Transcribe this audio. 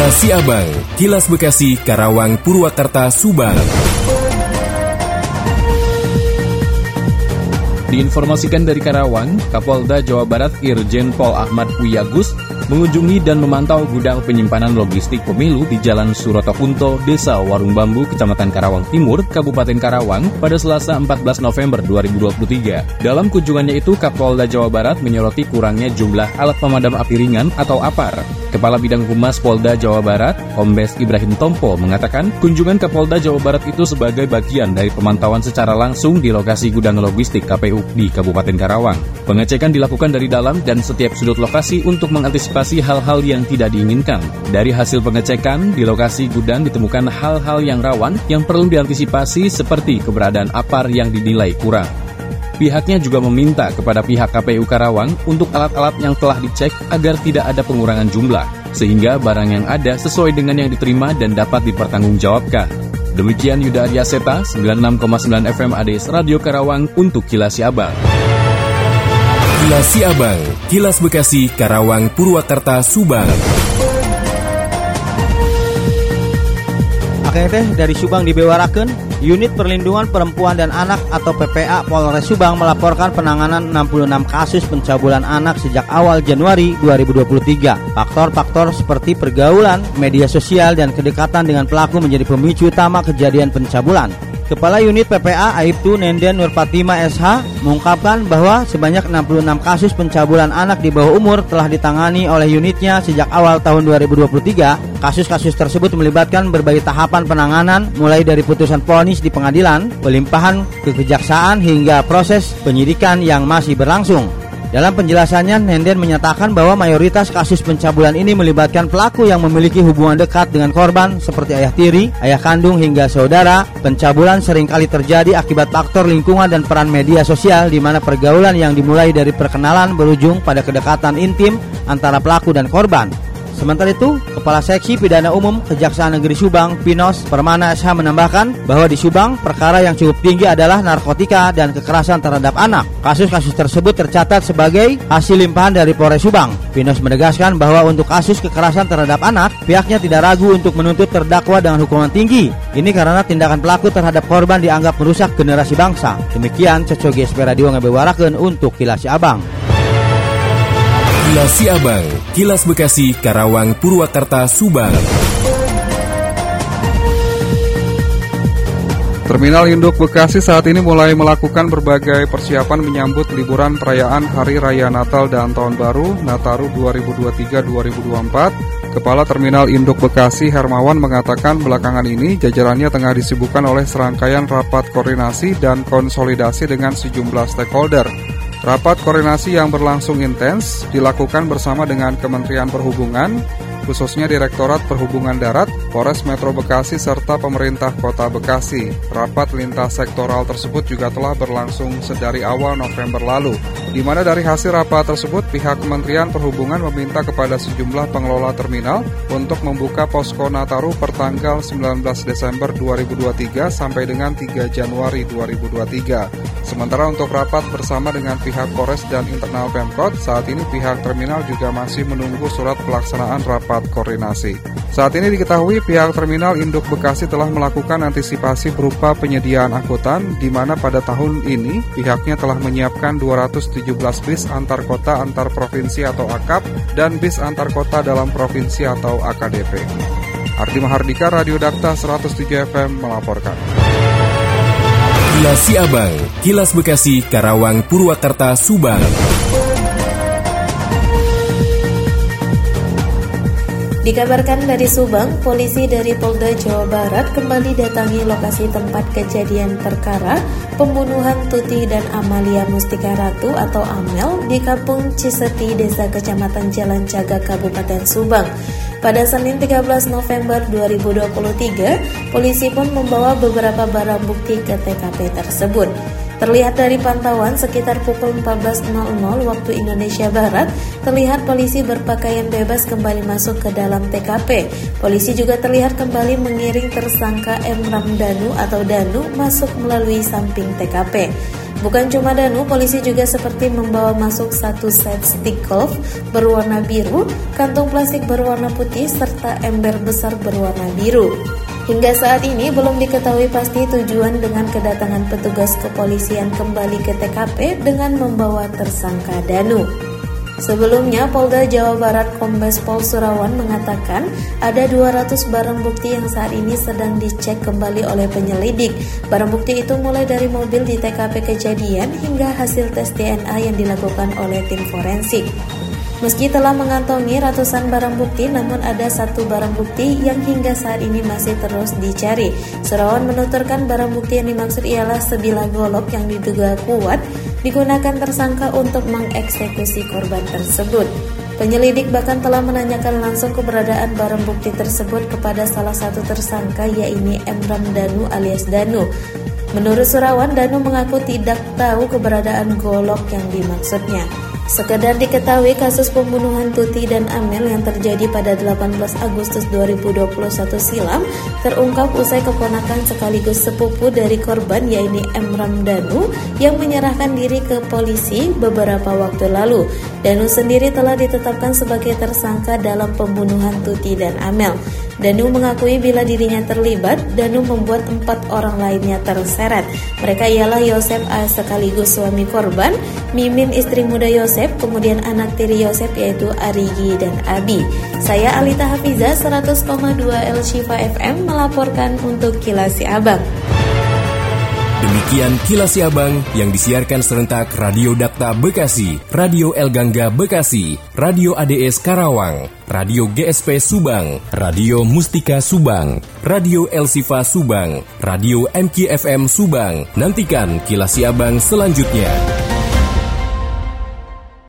Kilas Siabang, Kilas Bekasi, Karawang, Purwakarta, Subang. Diinformasikan dari Karawang, Kapolda Jawa Barat Irjen Pol Ahmad Wiyagus mengunjungi dan memantau gudang penyimpanan logistik pemilu di Jalan Suroto Kunto, Desa Warung Bambu, Kecamatan Karawang Timur, Kabupaten Karawang pada Selasa 14 November 2023. Dalam kunjungannya itu, Kapolda Jawa Barat menyoroti kurangnya jumlah alat pemadam api ringan atau APAR. Kepala Bidang Humas Polda Jawa Barat, Kombes Ibrahim Tompo, mengatakan kunjungan ke Polda Jawa Barat itu sebagai bagian dari pemantauan secara langsung di lokasi gudang logistik KPU di Kabupaten Karawang. Pengecekan dilakukan dari dalam dan setiap sudut lokasi untuk mengantisipasi hal-hal yang tidak diinginkan. Dari hasil pengecekan, di lokasi gudang ditemukan hal-hal yang rawan yang perlu diantisipasi seperti keberadaan apar yang dinilai kurang. Pihaknya juga meminta kepada pihak KPU Karawang untuk alat-alat yang telah dicek agar tidak ada pengurangan jumlah, sehingga barang yang ada sesuai dengan yang diterima dan dapat dipertanggungjawabkan. Demikian Yuda Arya Seta, 96,9 FM ADS Radio Karawang untuk Kilas Siabang. Kilas Siabang, Kilas Bekasi, Karawang, Purwakarta, Subang. Akhirnya teh dari Subang dibewarakan, Unit Perlindungan Perempuan dan Anak atau PPA Polres Subang melaporkan penanganan 66 kasus pencabulan anak sejak awal Januari 2023. Faktor-faktor seperti pergaulan, media sosial, dan kedekatan dengan pelaku menjadi pemicu utama kejadian pencabulan. Kepala Unit PPA Aibtu Nenden Nurpatima SH mengungkapkan bahwa sebanyak 66 kasus pencabulan anak di bawah umur telah ditangani oleh unitnya sejak awal tahun 2023. Kasus-kasus tersebut melibatkan berbagai tahapan penanganan mulai dari putusan ponis di pengadilan, pelimpahan ke kejaksaan hingga proses penyidikan yang masih berlangsung. Dalam penjelasannya, Nenden menyatakan bahwa mayoritas kasus pencabulan ini melibatkan pelaku yang memiliki hubungan dekat dengan korban seperti ayah tiri, ayah kandung hingga saudara. Pencabulan sering kali terjadi akibat faktor lingkungan dan peran media sosial di mana pergaulan yang dimulai dari perkenalan berujung pada kedekatan intim antara pelaku dan korban. Sementara itu, Kepala Seksi Pidana Umum Kejaksaan Negeri Subang, Pinos Permana SH menambahkan bahwa di Subang perkara yang cukup tinggi adalah narkotika dan kekerasan terhadap anak. Kasus-kasus tersebut tercatat sebagai hasil limpahan dari Polres Subang. Pinos menegaskan bahwa untuk kasus kekerasan terhadap anak, pihaknya tidak ragu untuk menuntut terdakwa dengan hukuman tinggi. Ini karena tindakan pelaku terhadap korban dianggap merusak generasi bangsa. Demikian Coco GSP Radio ngabewarakeun untuk Kilasi Abang. Kilas Siabang, Kilas Bekasi, Karawang, Purwakarta, Subang. Terminal Induk Bekasi saat ini mulai melakukan berbagai persiapan menyambut liburan perayaan Hari Raya Natal dan Tahun Baru Nataru 2023-2024. Kepala Terminal Induk Bekasi Hermawan mengatakan belakangan ini jajarannya tengah disibukkan oleh serangkaian rapat koordinasi dan konsolidasi dengan sejumlah stakeholder. Rapat koordinasi yang berlangsung intens dilakukan bersama dengan Kementerian Perhubungan, khususnya Direktorat Perhubungan Darat, Polres Metro Bekasi, serta pemerintah kota Bekasi. Rapat lintas sektoral tersebut juga telah berlangsung sedari awal November lalu, di mana dari hasil rapat tersebut pihak Kementerian Perhubungan meminta kepada sejumlah pengelola terminal untuk membuka posko Nataru per tanggal 19 Desember 2023 sampai dengan 3 Januari 2023. Sementara untuk rapat bersama dengan pihak Polres dan internal Pemkot, saat ini pihak terminal juga masih menunggu surat pelaksanaan rapat koordinasi. Saat ini diketahui pihak terminal Induk Bekasi telah melakukan antisipasi berupa penyediaan angkutan di mana pada tahun ini pihaknya telah menyiapkan 217 bis antar kota antar provinsi atau AKAP dan bis antar kota dalam provinsi atau AKDP. Ardi Mahardika Radio Dakta 107 FM melaporkan. Kilas Siabang, Kilas Bekasi, Karawang, Purwakarta, Subang. Dikabarkan dari Subang, polisi dari Polda Jawa Barat kembali datangi lokasi tempat kejadian perkara pembunuhan Tuti dan Amalia Mustika Ratu atau Amel di Kampung Ciseti, Desa Kecamatan Jalan Caga, Kabupaten Subang. Pada Senin 13 November 2023, polisi pun membawa beberapa barang bukti ke TKP tersebut. Terlihat dari pantauan sekitar pukul 14.00 waktu Indonesia Barat, terlihat polisi berpakaian bebas kembali masuk ke dalam TKP. Polisi juga terlihat kembali mengiring tersangka M. Ramdanu atau Danu masuk melalui samping TKP. Bukan cuma Danu, polisi juga seperti membawa masuk satu set stick golf berwarna biru, kantong plastik berwarna putih, serta ember besar berwarna biru. Hingga saat ini belum diketahui pasti tujuan dengan kedatangan petugas kepolisian kembali ke TKP dengan membawa tersangka Danu. Sebelumnya, Polda Jawa Barat Kombes Pol Surawan mengatakan ada 200 barang bukti yang saat ini sedang dicek kembali oleh penyelidik. Barang bukti itu mulai dari mobil di TKP kejadian hingga hasil tes DNA yang dilakukan oleh tim forensik. Meski telah mengantongi ratusan barang bukti, namun ada satu barang bukti yang hingga saat ini masih terus dicari. Surawan menuturkan barang bukti yang dimaksud ialah sebilah golok yang diduga kuat digunakan tersangka untuk mengeksekusi korban tersebut. Penyelidik bahkan telah menanyakan langsung keberadaan barang bukti tersebut kepada salah satu tersangka yaitu Emram Danu alias Danu. Menurut Surawan, Danu mengaku tidak tahu keberadaan golok yang dimaksudnya. Sekedar diketahui kasus pembunuhan Tuti dan Amel yang terjadi pada 18 Agustus 2021 silam terungkap usai keponakan sekaligus sepupu dari korban yaitu Emram Danu yang menyerahkan diri ke polisi beberapa waktu lalu. Danu sendiri telah ditetapkan sebagai tersangka dalam pembunuhan Tuti dan Amel. Danu mengakui bila dirinya terlibat, Danu membuat empat orang lainnya terseret. Mereka ialah Yosef A sekaligus suami korban, Mimin istri muda Yosef, kemudian anak tiri Yosef yaitu Arigi dan Abi. Saya Alita Hafiza 100,2 El Shifa FM melaporkan untuk Kilasi Abang. Demikian kilas Abang yang disiarkan serentak Radio Dakta Bekasi, Radio El Gangga Bekasi, Radio ADS Karawang, Radio GSP Subang, Radio Mustika Subang, Radio El Sifa Subang, Radio MKFM Subang. Nantikan kilas Abang selanjutnya.